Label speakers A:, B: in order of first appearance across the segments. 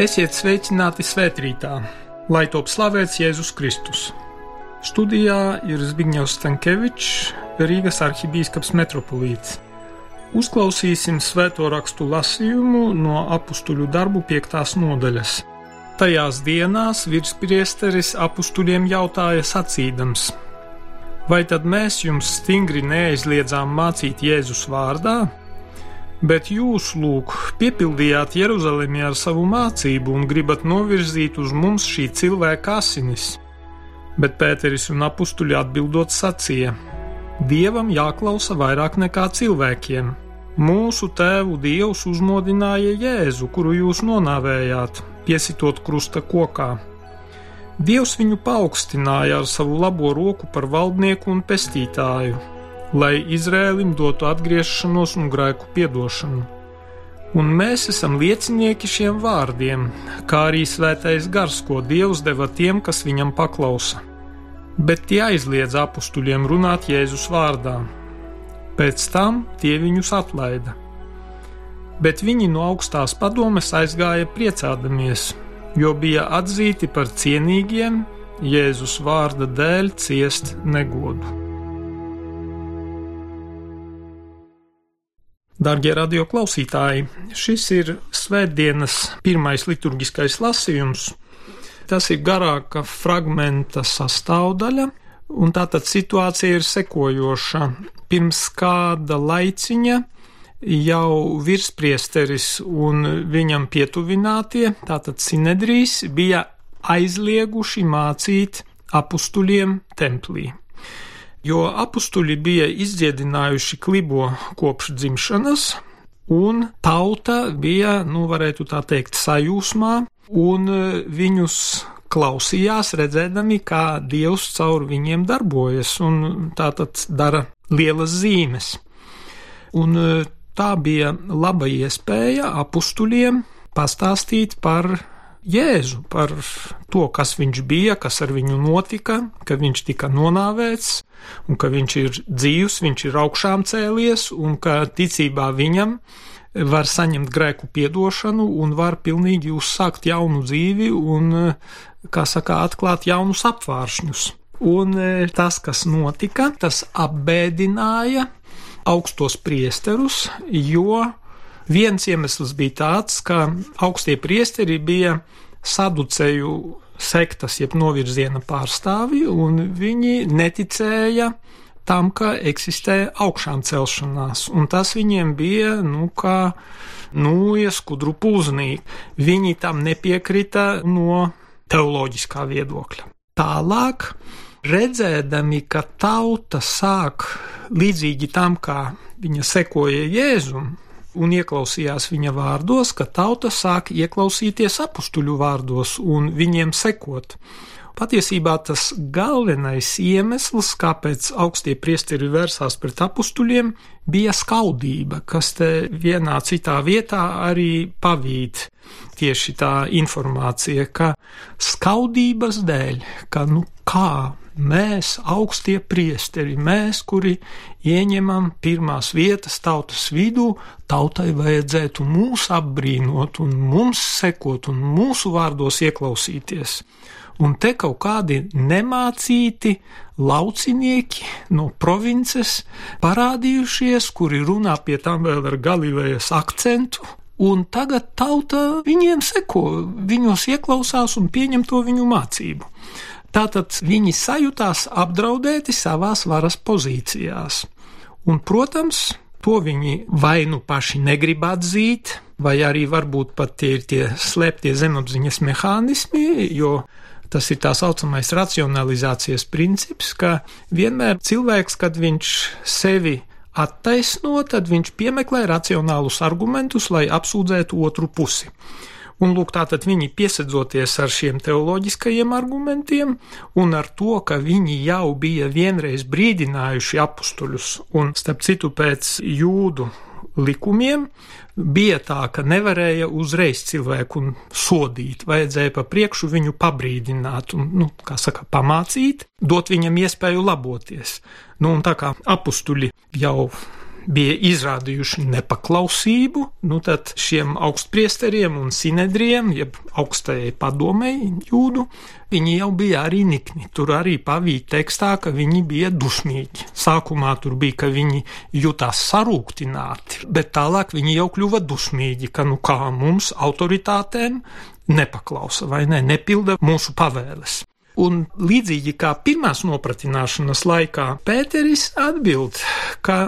A: Esiet sveicināti svētkrītā, lai top slavēts Jēzus Kristus. Studijā ir Zbigņevs Stankevičs, Rīgas arhibīskaps metropolīts. Uzklausīsim svēto rakstu lasījumu no apstuļu darbu piektās nodaļas. Tajās dienās virspriesteris apstuļiem jautāja sacīdams: Vai tad mēs jums stingri neaizliedzām mācīt Jēzus vārdā? Bet jūs, lūk, piepildījāt Jeruzalemē ar savu mācību un gribat novirzīt uz mums šī cilvēka asinis. Bet Pēteris un apstuļi atbildot sacīja: Dievam jāklausa vairāk nekā cilvēkiem. Mūsu tēvu dievs uzmodināja Jēzu, kuru jūs nonāvējāt, piesitot krusta kokā. Dievs viņu paaugstināja ar savu labo roku par valdnieku un pestītāju lai Izrēlim dotu atgriešanos un grēku piedošanu. Un mēs esam liecinieki šiem vārdiem, kā arī svētais gars, ko Dievs deva tiem, kas viņam paklausa. Bet tie aizliedz apstuļiem runāt Jēzus vārdā. Pēc tam tie viņus atlaida. Bet viņi no augstās padomes aizgāja priecādamies, jo bija atzīti par cienīgiem Jēzus vārda dēļ ciest negodu. Darbie radio klausītāji, šis ir Svētdienas pirmais liturgiskais lasījums. Tas ir garāka fragmenta sastāvdaļa, un tātad situācija ir sekojoša. Pirms kāda laiciņa jau virspriesteris un viņam pietuvinātie, tātad Sinedrīs, bija aizlieguši mācīt apustuļiem templī jo apstuļi bija izdziedinājuši klibo kopš dzimšanas, un tauta bija, nu, varētu tā teikt, sajūsmā, un e, viņus klausījās, redzēdami, kā Dievs caur viņiem darbojas, un tā tad dara lielas zīmes. Un e, tā bija laba iespēja apstuļiem pastāstīt par Jēzu, par to, kas viņš bija, kas ar viņu notika, ka viņš tika nonāvēts, un ka viņš ir dzīvs, viņš ir augšām cēlies, un ka ticībā viņam var saņemt grēku piedošanu un var pilnīgi uzsākt jaunu dzīvi un, kā saka, atklāt jaunus apvāršņus. Un e, tas, kas notika, tas apbēdināja augstos priesterus, jo Viens iemesls bija tāds, ka augstie priesteri bija saduceju sektas, jeb novirziena pārstāvi, un viņi neticēja tam, ka eksistē augšām celšanās, un tas viņiem bija, nu, kā nūjas kudru pūznī. Viņi tam nepiekrita no teoloģiskā viedokļa. Tālāk, redzēdami, ka tauta sāk līdzīgi tam, kā viņa sekoja Jēzum, un ieklausījās viņa vārdos, ka tauta sāk ieklausīties apstuļu vārdos un viņiem sekot. Patiesībā tas galvenais iemesls, kāpēc augstie priesteri vērsās pret apstuļiem, bija skaudība, kas te vienā citā vietā arī pavīd tieši tā informācija, ka skaudības dēļ, ka nu kā mēs, augstie priesteri, mēs, kuri ieņemam pirmās vietas tautas vidū, tautai vajadzētu mūs apbrīnot un mums sekot un mūsu vārdos ieklausīties. Un te kaut kādi nemācīti laucinieki no provinces parādījušies, kuri runā pie tam vēl ar Galilejas akcentu, un tagad tauta viņiem seko, viņos ieklausās un pieņem to viņu mācību. Tātad viņi sajūtās apdraudēti savās varas pozīcijās. Un, protams, to viņi vai nu paši negrib atzīt, vai arī varbūt pat tie ir tie slēptie zemapziņas mehānismi, jo tas ir tā saucamais racionalizācijas princips, ka vienmēr cilvēks, kad viņš sevi attaisno, tad viņš piemeklē racionālus argumentus, lai apsūdzētu otru pusi. Un lūk, tātad viņi piesedzoties ar šiem teoloģiskajiem argumentiem un ar to, ka viņi jau bija vienreiz brīdinājuši apstuļus, un starp citu pēc jūdu likumiem bija tā, ka nevarēja uzreiz cilvēku sodīt, vajadzēja pa priekšu viņu pabrīdināt un, nu, kā saka, pamācīt, dot viņam iespēju laboties. Nu, un tā kā apstuļi jau bija izrādījuši nepaklausību, nu tad šiem augstpriesteriem un sinedriem, jeb augstajai padomēji jūdu, viņi jau bija arī nikni. Tur arī pavīja tekstā, ka viņi bija dusmīgi. Sākumā tur bija, ka viņi jutās sarūktināti, bet tālāk viņi jau kļuva dusmīgi, ka nu kā mums autoritātēm nepaklausa vai ne, nepilda mūsu pavēles. Un līdzīgi kā pirmās nopratināšanas laikā, Pēteris atbild, ka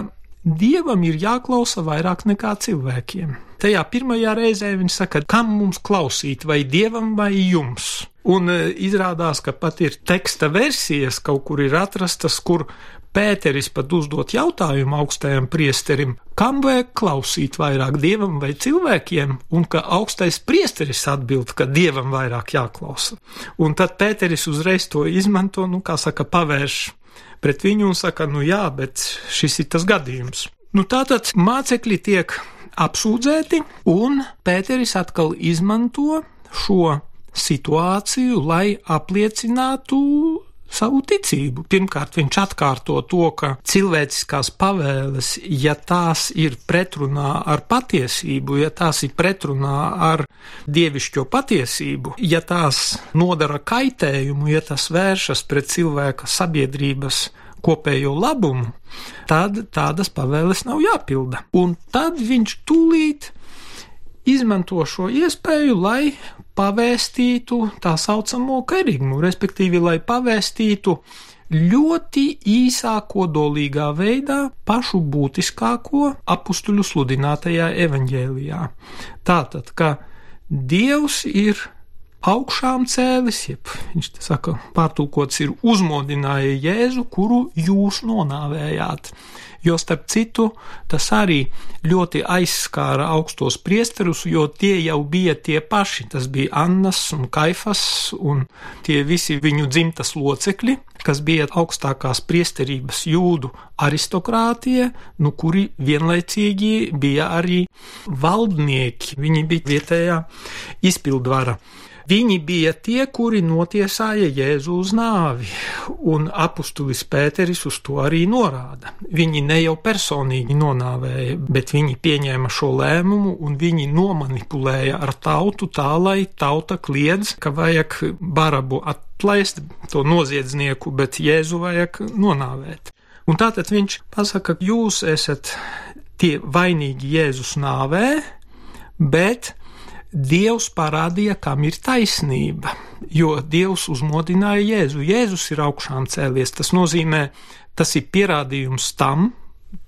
A: Dievam ir jāklausa vairāk nekā cilvēkiem. Tajā pirmajā reizē viņš saka, kam mums klausīt, vai dievam vai jums. Un e, izrādās, ka pat ir teksta versijas kaut kur ir atrastas, kur Pēteris pat uzdot jautājumu augstajam priesterim, kam vajag klausīt vairāk dievam vai cilvēkiem, un ka augstais priesteris atbild, ka dievam vairāk jāklausa. Un tad Pēteris uzreiz to izmanto, nu, kā saka, pavērš pret viņu un saka, nu jā, bet šis ir tas gadījums. Nu, tātad mācekļi tiek apsūdzēti, un Pēteris atkal izmanto šo situāciju, lai apliecinātu savu ticību. Pirmkārt, viņš atkārto to, ka cilvēciskās pavēles, ja tās ir pretrunā ar patiesību, ja tās ir pretrunā ar dievišķo patiesību, ja tās nodara kaitējumu, ja tas vēršas pret cilvēka sabiedrības kopējo labumu, tad tādas pavēles nav jāpilda. Un tad viņš tūlīt izmanto šo iespēju, lai pavēstītu tā saucamo karigmu, respektīvi, lai pavēstītu ļoti īsā kodolīgā veidā pašu būtiskāko apstuļu sludinātajā evaņģēlijā. Tātad, ka Dievs ir augšām cēlis, jeb viņš te saka, pārtulkots ir uzmodināja Jēzu, kuru jūs nonāvējāt. Jo starp citu, tas arī ļoti aizskāra augstos priesterus, jo tie jau bija tie paši. Tas bija Annas un Kaifas un tie visi viņu dzimtas locekļi, kas bija augstākās priesterības jūdu aristokrātija, nu kuri vienlaicīgi bija arī valdnieki. Viņi bija vietējā izpildvara. Viņi bija tie, kuri notiesāja Jēzu uz nāvi, un apustulis Pēteris uz to arī norāda. Viņi ne jau personīgi nonāvēja, bet viņi pieņēma šo lēmumu un viņi nomanipulēja ar tautu tā, lai tauta kliedz, ka vajag barabu atlaist to noziedznieku, bet Jēzu vajag nonāvēt. Un tātad viņš pasaka, ka jūs esat tie vainīgi Jēzus nāvē, bet Dievs parādīja, kam ir taisnība, jo Dievs uzmodināja Jēzu. Jēzus ir augšām cēlies. Tas nozīmē, tas ir pierādījums tam,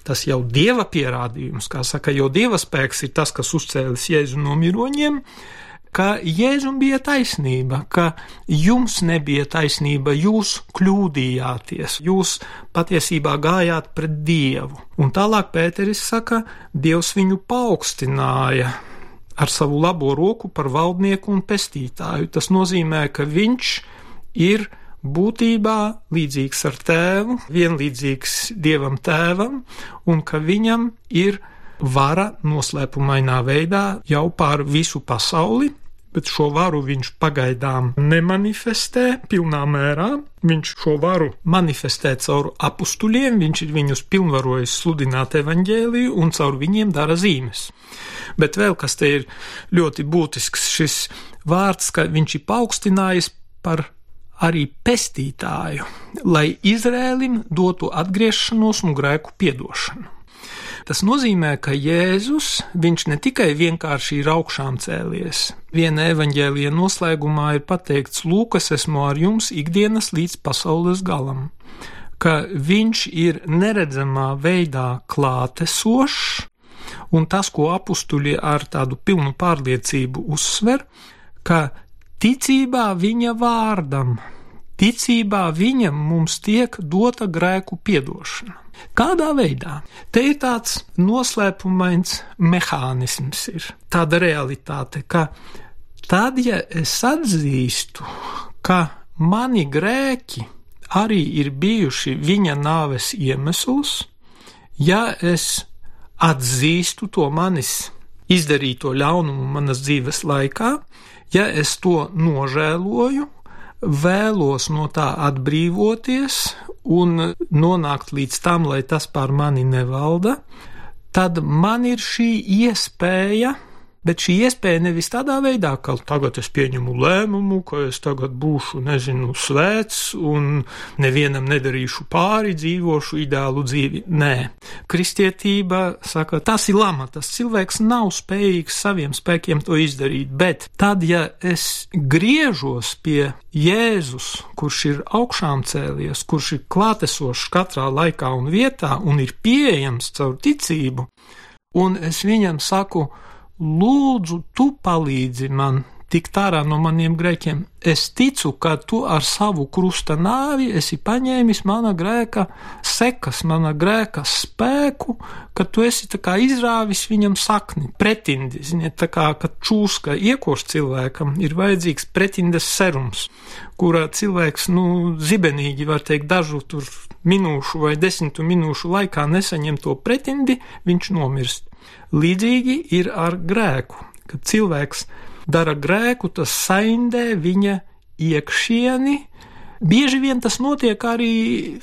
A: tas jau dieva pierādījums, kā saka, jo dieva spēks ir tas, kas uzcēlis Jēzu no miroņiem, ka Jēzum bija taisnība, ka jums nebija taisnība, jūs kļūdījāties, jūs patiesībā gājāt pret Dievu. Un tālāk Pēteris saka, Dievs viņu paaugstināja ar savu labo roku par valdnieku un pestītāju. Tas nozīmē, ka viņš ir būtībā līdzīgs ar tēvu, vienlīdzīgs dievam tēvam, un ka viņam ir vara noslēpumainā veidā jau pār visu pasauli, bet šo varu viņš pagaidām nemanifestē pilnā mērā. Viņš šo varu manifestē caur apstuļiem, viņš ir viņus pilnvarojis sludināt evaņģēliju un caur viņiem dara zīmes. Bet vēl kas te ir ļoti būtisks, šis vārds, ka viņš ir paaugstinājis par arī pestītāju, lai Izrēlim dotu atgriešanos un grēku piedošanu. Tas nozīmē, ka Jēzus, viņš ne tikai vienkārši ir augšām cēlies. Viena evaņģēlija noslēgumā ir pateikts, Lūkas esmu ar jums ikdienas līdz pasaules galam, ka viņš ir neredzamā veidā klātesošs, un tas, ko apstuļi ar tādu pilnu pārliecību uzsver, ka ticībā viņa vārdam, ticībā viņam mums tiek dota grēku piedošana. Kādā veidā? Te ir tāds noslēpumains mehānisms, ir tāda realitāte, ka tad, ja es atzīstu, ka mani grēki arī ir bijuši viņa nāves iemesls, ja es atzīstu to manis izdarīto ļaunumu manas dzīves laikā, ja es to nožēloju, vēlos no tā atbrīvoties un nonākt līdz tam, lai tas pār mani nevalda, tad man ir šī iespēja Bet šī iespēja nevis tādā veidā, ka tagad es pieņemu lēmumu, ka es tagad būšu, nezinu, svēts un nevienam nedarīšu pāri, dzīvošu ideālu dzīvi. Nē, kristietība saka, tas ir lama, tas cilvēks nav spējīgs saviem spēkiem to izdarīt, bet tad, ja es griežos pie Jēzus, kurš ir augšām cēlies, kurš ir klātesošs katrā laikā un vietā un ir pieejams caur ticību, un es viņam saku, Lūdzu, tu palīdzi man tikt ārā no maniem grēkiem. Es ticu, ka tu ar savu krusta nāvi esi paņēmis mana grēka sekas, mana grēka spēku, ka tu esi kā izrāvis viņam sakni, pretindi, ziniet, tā kā, čūska iekoš cilvēkam, ir vajadzīgs pretindes serums, kurā cilvēks, nu, zibenīgi var teikt, dažu tur minūšu vai desmitu minūšu laikā nesaņem to pretindi, viņš nomirst. Līdzīgi ir ar grēku. Kad cilvēks dara grēku, tas saindē viņa iekšieni. Bieži vien tas notiek arī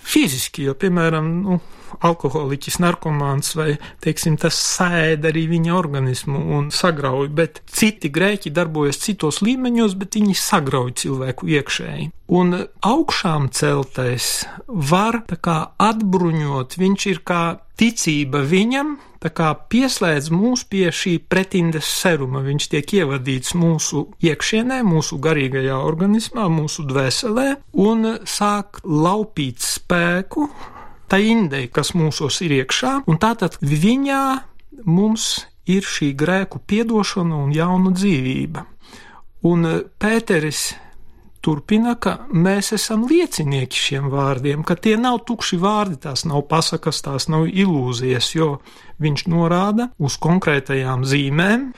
A: fiziski, jo, piemēram, nu, alkoholiķis, narkomāns vai, teiksim, tas sēda arī viņa organismu un sagrauj, bet citi grēki darbojas citos līmeņos, bet viņi sagrauj cilvēku iekšēji. Un augšām celtais var kā atbruņot, viņš ir kā ticība viņam, pieslēdz mūs pie šī pretindes seruma. Viņš tiek ievadīts mūsu iekšienē, mūsu garīgajā organismā, mūsu dvēselē un sāk laupīt spēku tai indei, kas mūsos ir iekšā, un tātad viņā mums ir šī grēku piedošana un jauna dzīvība. Un Pēteris turpina, ka mēs esam liecinieki šiem vārdiem, ka tie nav tukši vārdi, tās nav pasakas, tās nav ilūzijas, jo viņš norāda uz konkrētajām zīmēm.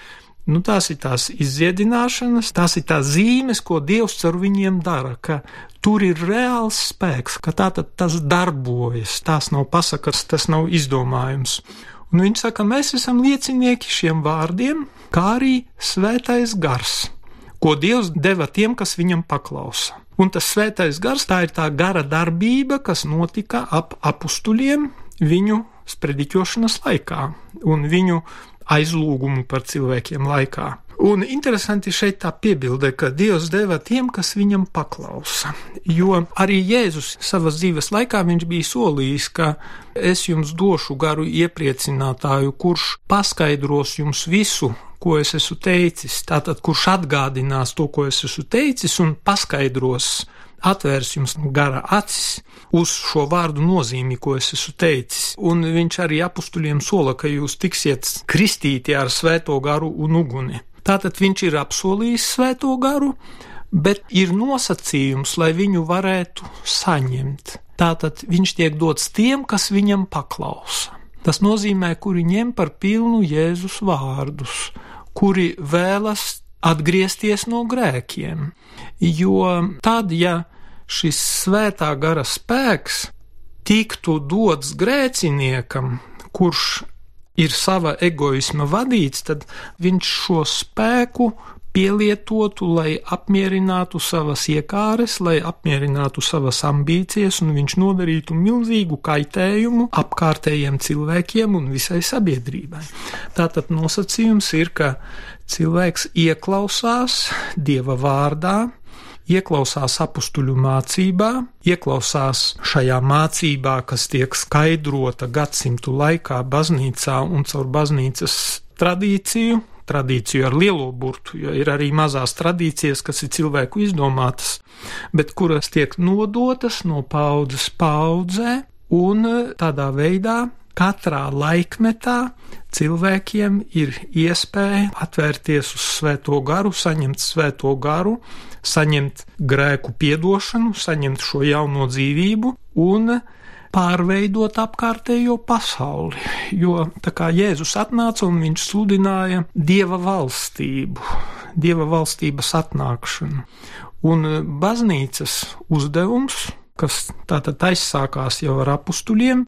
A: Nu, tās ir tās izdziedināšanas, tās ir tās zīmes, ko Dievs ar viņiem dara, ka tur ir reāls spēks, ka tā tad tas darbojas, tās nav pasakas, tas nav izdomājums. Un viņš saka, mēs esam liecinieki šiem vārdiem, kā arī svētais gars ko Dievs deva tiem, kas viņam paklausa. Un tas svētais gars, tā ir tā gara darbība, kas notika ap apstuļiem viņu sprediķošanas laikā un viņu aizlūgumu par cilvēkiem laikā. Un interesanti šeit tā piebilde, ka Dievs deva tiem, kas viņam paklausa. Jo arī Jēzus savas dzīves laikā viņš bija solījis, ka es jums došu garu iepriecinātāju, kurš paskaidros jums visu, ko es esmu teicis. Tātad, kurš atgādinās to, ko es esmu teicis, un paskaidros, atvērs jums gara acis uz šo vārdu nozīmi, ko es esmu teicis. Un viņš arī apstuļiem sola, ka jūs tiksiet kristīti ar svēto garu un uguni. Tātad viņš ir apsolījis svēto garu, bet ir nosacījums, lai viņu varētu saņemt. Tātad viņš tiek dots tiem, kas viņam paklausa. Tas nozīmē, kuri ņem par pilnu Jēzus vārdus, kuri vēlas atgriezties no grēkiem. Jo tad, ja šis svētā gara spēks tiktu dots grēciniekam, kurš ir sava egoisma vadīts, tad viņš šo spēku pielietotu, lai apmierinātu savas iekāres, lai apmierinātu savas ambīcijas, un viņš nodarītu milzīgu kaitējumu apkārtējiem cilvēkiem un visai sabiedrībai. Tātad nosacījums ir, ka cilvēks ieklausās Dieva vārdā, ieklausās apstuļu mācībā, ieklausās šajā mācībā, kas tiek skaidrota gadsimtu laikā baznīcā un caur baznīcas tradīciju, tradīciju ar lielo burtu, jo ir arī mazās tradīcijas, kas ir cilvēku izdomātas, bet kuras tiek nodotas no paudzes paudzē, un tādā veidā katrā laikmetā cilvēkiem ir iespēja atvērties uz svēto garu, saņemt svēto garu, saņemt grēku piedošanu, saņemt šo jauno dzīvību un pārveidot apkārtējo pasauli. Jo tā kā Jēzus atnāca un viņš sludināja dieva valstību, dieva valstības atnākšanu. Un baznīcas uzdevums, kas tātad aizsākās jau ar apstuļiem,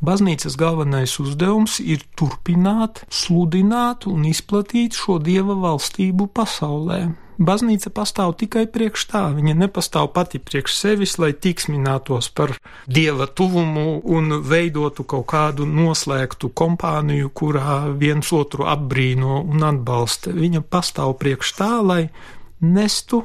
A: Baznīcas galvenais uzdevums ir turpināt, sludināt un izplatīt šo dieva valstību pasaulē. Baznīca pastāv tikai priekš tā, viņa nepastāv pati priekš sevis, lai tiksminātos par dieva tuvumu un veidotu kaut kādu noslēgtu kompāniju, kurā viens otru apbrīno un atbalsta. Viņa pastāv priekš tā, lai nestu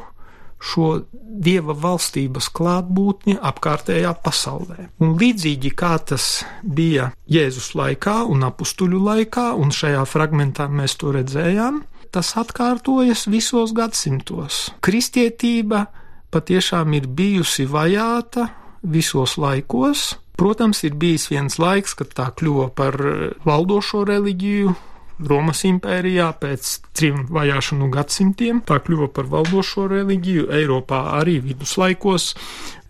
A: šo dieva valstības klātbūtni apkārtējā pasaulē. Un līdzīgi kā tas bija Jēzus laikā un apstuļu laikā, un šajā fragmentā mēs to redzējām, tas atkārtojas visos gadsimtos. Kristietība patiešām ir bijusi vajāta visos laikos. Protams, ir bijis viens laiks, kad tā kļuva par valdošo reliģiju, Romas impērijā pēc trim vajāšanu gadsimtiem. Tā kļuva par valdošo reliģiju Eiropā arī viduslaikos,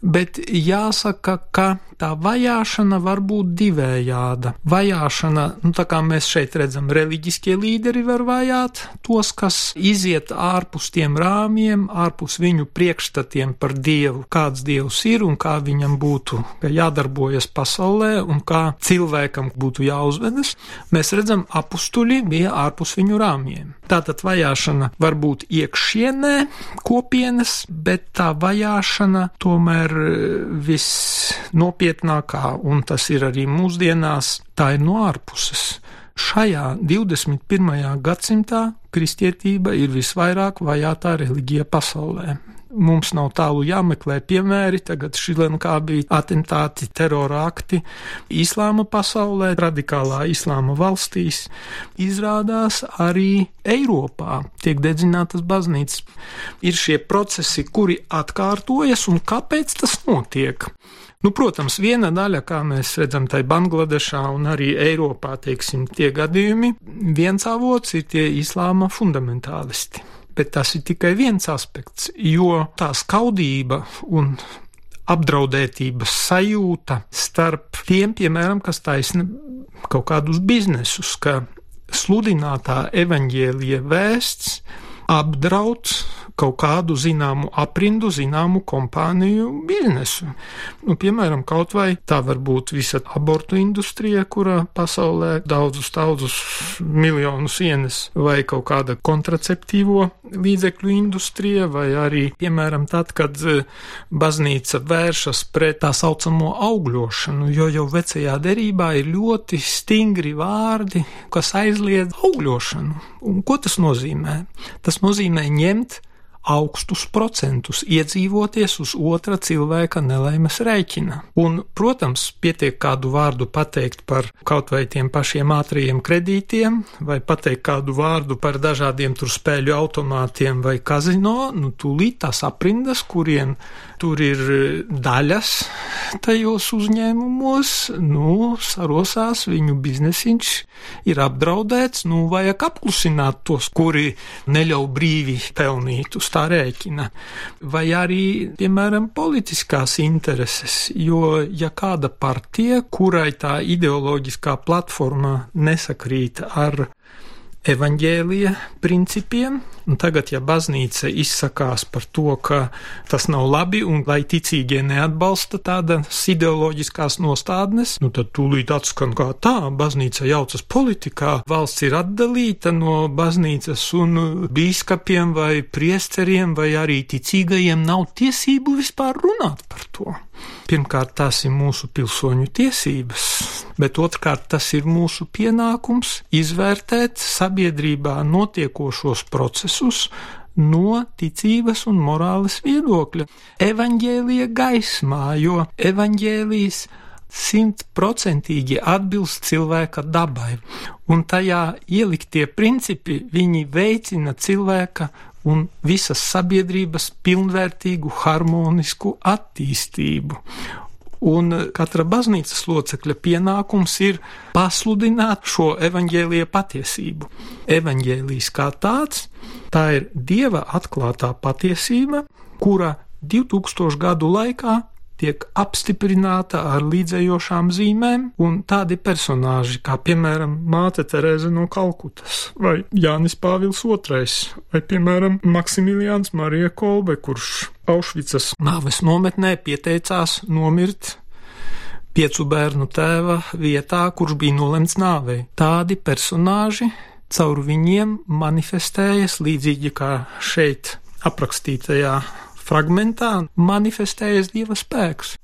A: bet jāsaka, ka tā vajāšana var būt divējāda. Vajāšana, nu tā kā mēs šeit redzam, reliģiskie līderi var vajāt tos, kas iziet ārpus tiem rāmjiem, ārpus viņu priekšstatiem par dievu, kāds dievs ir un kā viņam būtu jādarbojas pasaulē un kā cilvēkam būtu jāuzvedas. Mēs redzam, apustuļi bija ārpus viņu rāmjiem. Tātad vajāšana var būt iekšienē kopienas, bet tā vajāšana tomēr visnopietnāk nopietnākā, un tas ir arī mūsdienās, tā ir no ārpuses. Šajā 21. gadsimtā kristietība ir visvairāk vajātā reliģija pasaulē. Mums nav tālu jāmeklē piemēri, tagad Šrilankā bija atentāti, terora akti, islāma pasaulē, radikālā islāma valstīs. Izrādās arī Eiropā tiek dedzinātas baznīcas. Ir šie procesi, kuri atkārtojas, un kāpēc tas notiek? Nu, protams, viena daļa, kā mēs redzam, tai Bangladešā un arī Eiropā, teiksim, tie gadījumi, viens avots ir tie islāma fundamentālisti. Bet tas ir tikai viens aspekts, jo tā skaudība un apdraudētības sajūta starp tiem, piemēram, kas taisna kaut kādus biznesus, ka sludinātā evaņģēlīja vēsts apdraud kaut kādu zināmu aprindu, zināmu kompāniju biznesu. Nu, piemēram, kaut vai tā var būt visa abortu industrija, kurā pasaulē daudzus, daudzus miljonus ienes, vai kaut kāda kontraceptīvo līdzekļu industrija, vai arī, piemēram, tad, kad e, baznīca vēršas pret tā saucamo augļošanu, jo jau vecajā derībā ir ļoti stingri vārdi, kas aizliedz augļošanu. Un ko tas nozīmē? Tas nozīmē ņemt augstus procentus, iedzīvoties uz otra cilvēka nelaimes rēķina. Un, protams, pietiek kādu vārdu pateikt par kaut vai tiem pašiem ātriem kredītiem, vai pateikt kādu vārdu par dažādiem tur spēļu automātiem vai kazino, nu tūlīt tās aprindas, kuriem tur ir daļas tajos uzņēmumos, nu, sarosās viņu biznesiņš ir apdraudēts, nu, vajag apklusināt tos, kuri neļauj brīvi pelnīt uz tā rēķina, vai arī, piemēram, politiskās intereses, jo ja kāda partija, kurai tā ideoloģiskā platforma nesakrīt ar evaņģēlija principiem, un tagad, ja baznīca izsakās par to, ka tas nav labi un lai ticīgie neatbalsta tādas ideoloģiskās nostādnes, nu tad tūlīt atskan kā tā, baznīca jaucas politikā, valsts ir atdalīta no baznīcas un bīskapiem vai priesteriem vai arī ticīgajiem nav tiesību vispār runāt par to. Pirmkārt, tās ir mūsu pilsoņu tiesības, bet otrkārt, tas ir mūsu pienākums izvērtēt sabiedrībā notiekošos procesus no ticības un morāles viedokļa. Evanģēlija gaismā, jo evanģēlijas simtprocentīgi atbilst cilvēka dabai, un tajā ieliktie principi viņi veicina cilvēka un visas sabiedrības pilnvērtīgu, harmonisku attīstību. Un katra baznīcas locekļa pienākums ir pasludināt šo evaņģēlīja patiesību. Evaņģēlījis kā tāds, tā ir Dieva atklātā patiesība, kura 2000 gadu laikā tiek apstiprināta ar līdzējošām zīmēm, un tādi personāži kā, piemēram, Māte Terēze no Kalkutas, vai Jānis Pāvils II, vai, piemēram, Maksimiliāns Marija Kolbe, kurš Aušvicas nāves nometnē pieteicās nomirt piecu bērnu tēva vietā, kurš bija nolemts nāvei. Tādi personāži caur viņiem manifestējas līdzīgi kā šeit aprakstītajā fragmentā manifestējas Dieva spēks.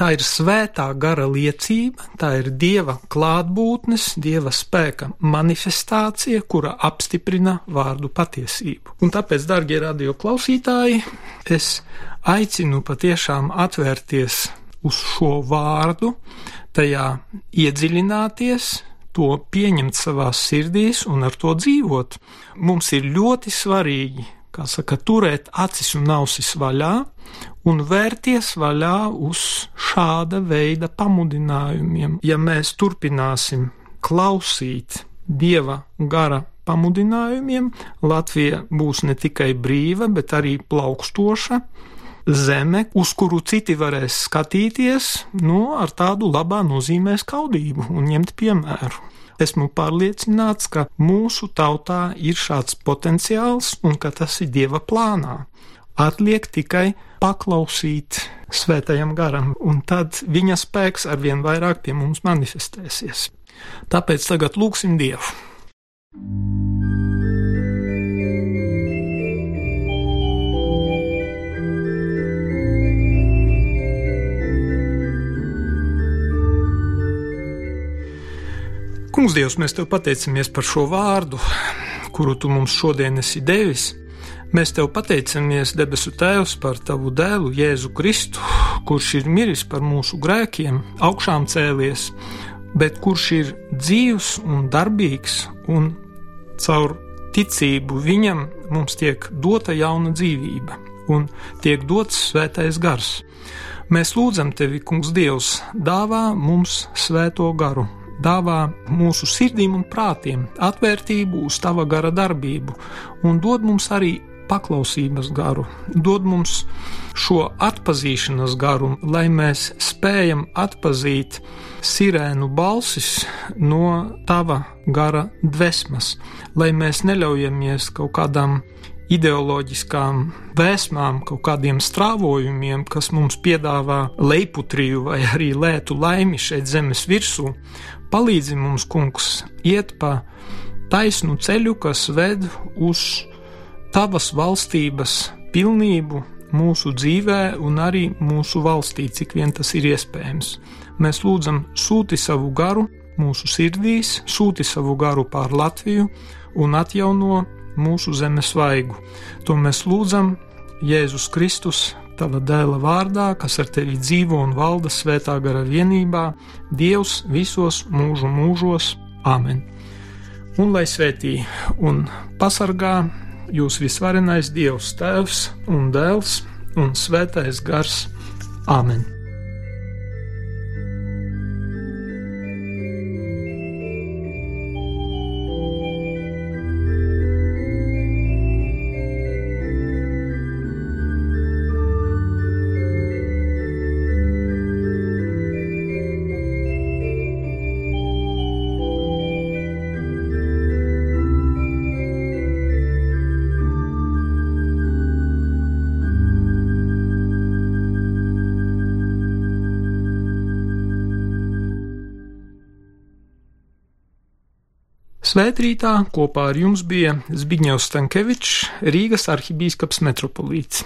A: Tā ir svētā gara liecība, tā ir Dieva klātbūtnes, Dieva spēka manifestācija, kura apstiprina vārdu patiesību. Un tāpēc, darbie radio klausītāji, es aicinu patiešām atvērties uz šo vārdu, tajā iedziļināties, to pieņemt savā sirdīs un ar to dzīvot. Mums ir ļoti svarīgi kā saka, turēt acis un ausis vaļā un vērties vaļā uz šāda veida pamudinājumiem. Ja mēs turpināsim klausīt dieva gara pamudinājumiem, Latvija būs ne tikai brīva, bet arī plaukstoša zeme, uz kuru citi varēs skatīties, nu, ar tādu labā nozīmē skaudību un ņemt piemēru. Esmu pārliecināts, ka mūsu tautā ir šāds potenciāls un ka tas ir Dieva plānā. Atliek tikai paklausīt svētajam garam, un tad viņa spēks arvien vairāk pie mums manifestēsies. Tāpēc tagad lūgsim Dievu. Kungs, Dievs, mēs te pateicamies par šo vārdu, kuru tu mums šodien esi devis. Mēs te pateicamies, debesu Tēvs, par tavu dēlu, Jēzu Kristu, kurš ir miris par mūsu grēkiem, augšām cēlies, bet kurš ir dzīvs un darbīgs, un caur ticību viņam mums tiek dota jauna dzīvība un tiek dots svētais gars. Mēs lūdzam tevi, Kungs, Dievs, dāvā mums svēto garu dāvā mūsu sirdīm un prātiem atvērtību uz tava gara darbību un dod mums arī paklausības garu, dod mums šo atpazīšanas garu, lai mēs spējam atpazīt sirēnu balsis no tava gara dvēsmas, lai mēs neļaujamies kaut kādām ideoloģiskām vēsmām, kaut kādiem strāvojumiem, kas mums piedāvā leiputriju vai arī lētu laimi šeit zemes virsū, Palīdzi mums, kungs, iet pa taisnu ceļu, kas ved uz tavas valstības pilnību mūsu dzīvē un arī mūsu valstī, cik vien tas ir iespējams. Mēs lūdzam, sūti savu garu mūsu sirdīs, sūti savu garu pār Latviju un atjauno mūsu zemes vaigu. To mēs lūdzam Jēzus Kristus tava dēla vārdā, kas ar tevi dzīvo un valda svētā gara vienībā, Dievs visos mūžu mūžos. Āmen! Un lai svētī un pasargā jūs visvarenais Dievs Tēvs un Dēls un Svētais Gars. Āmen! Svētrītā kopā ar jums bija Zbigņevs Stankevičs, Rīgas arhibīskaps metropolīts.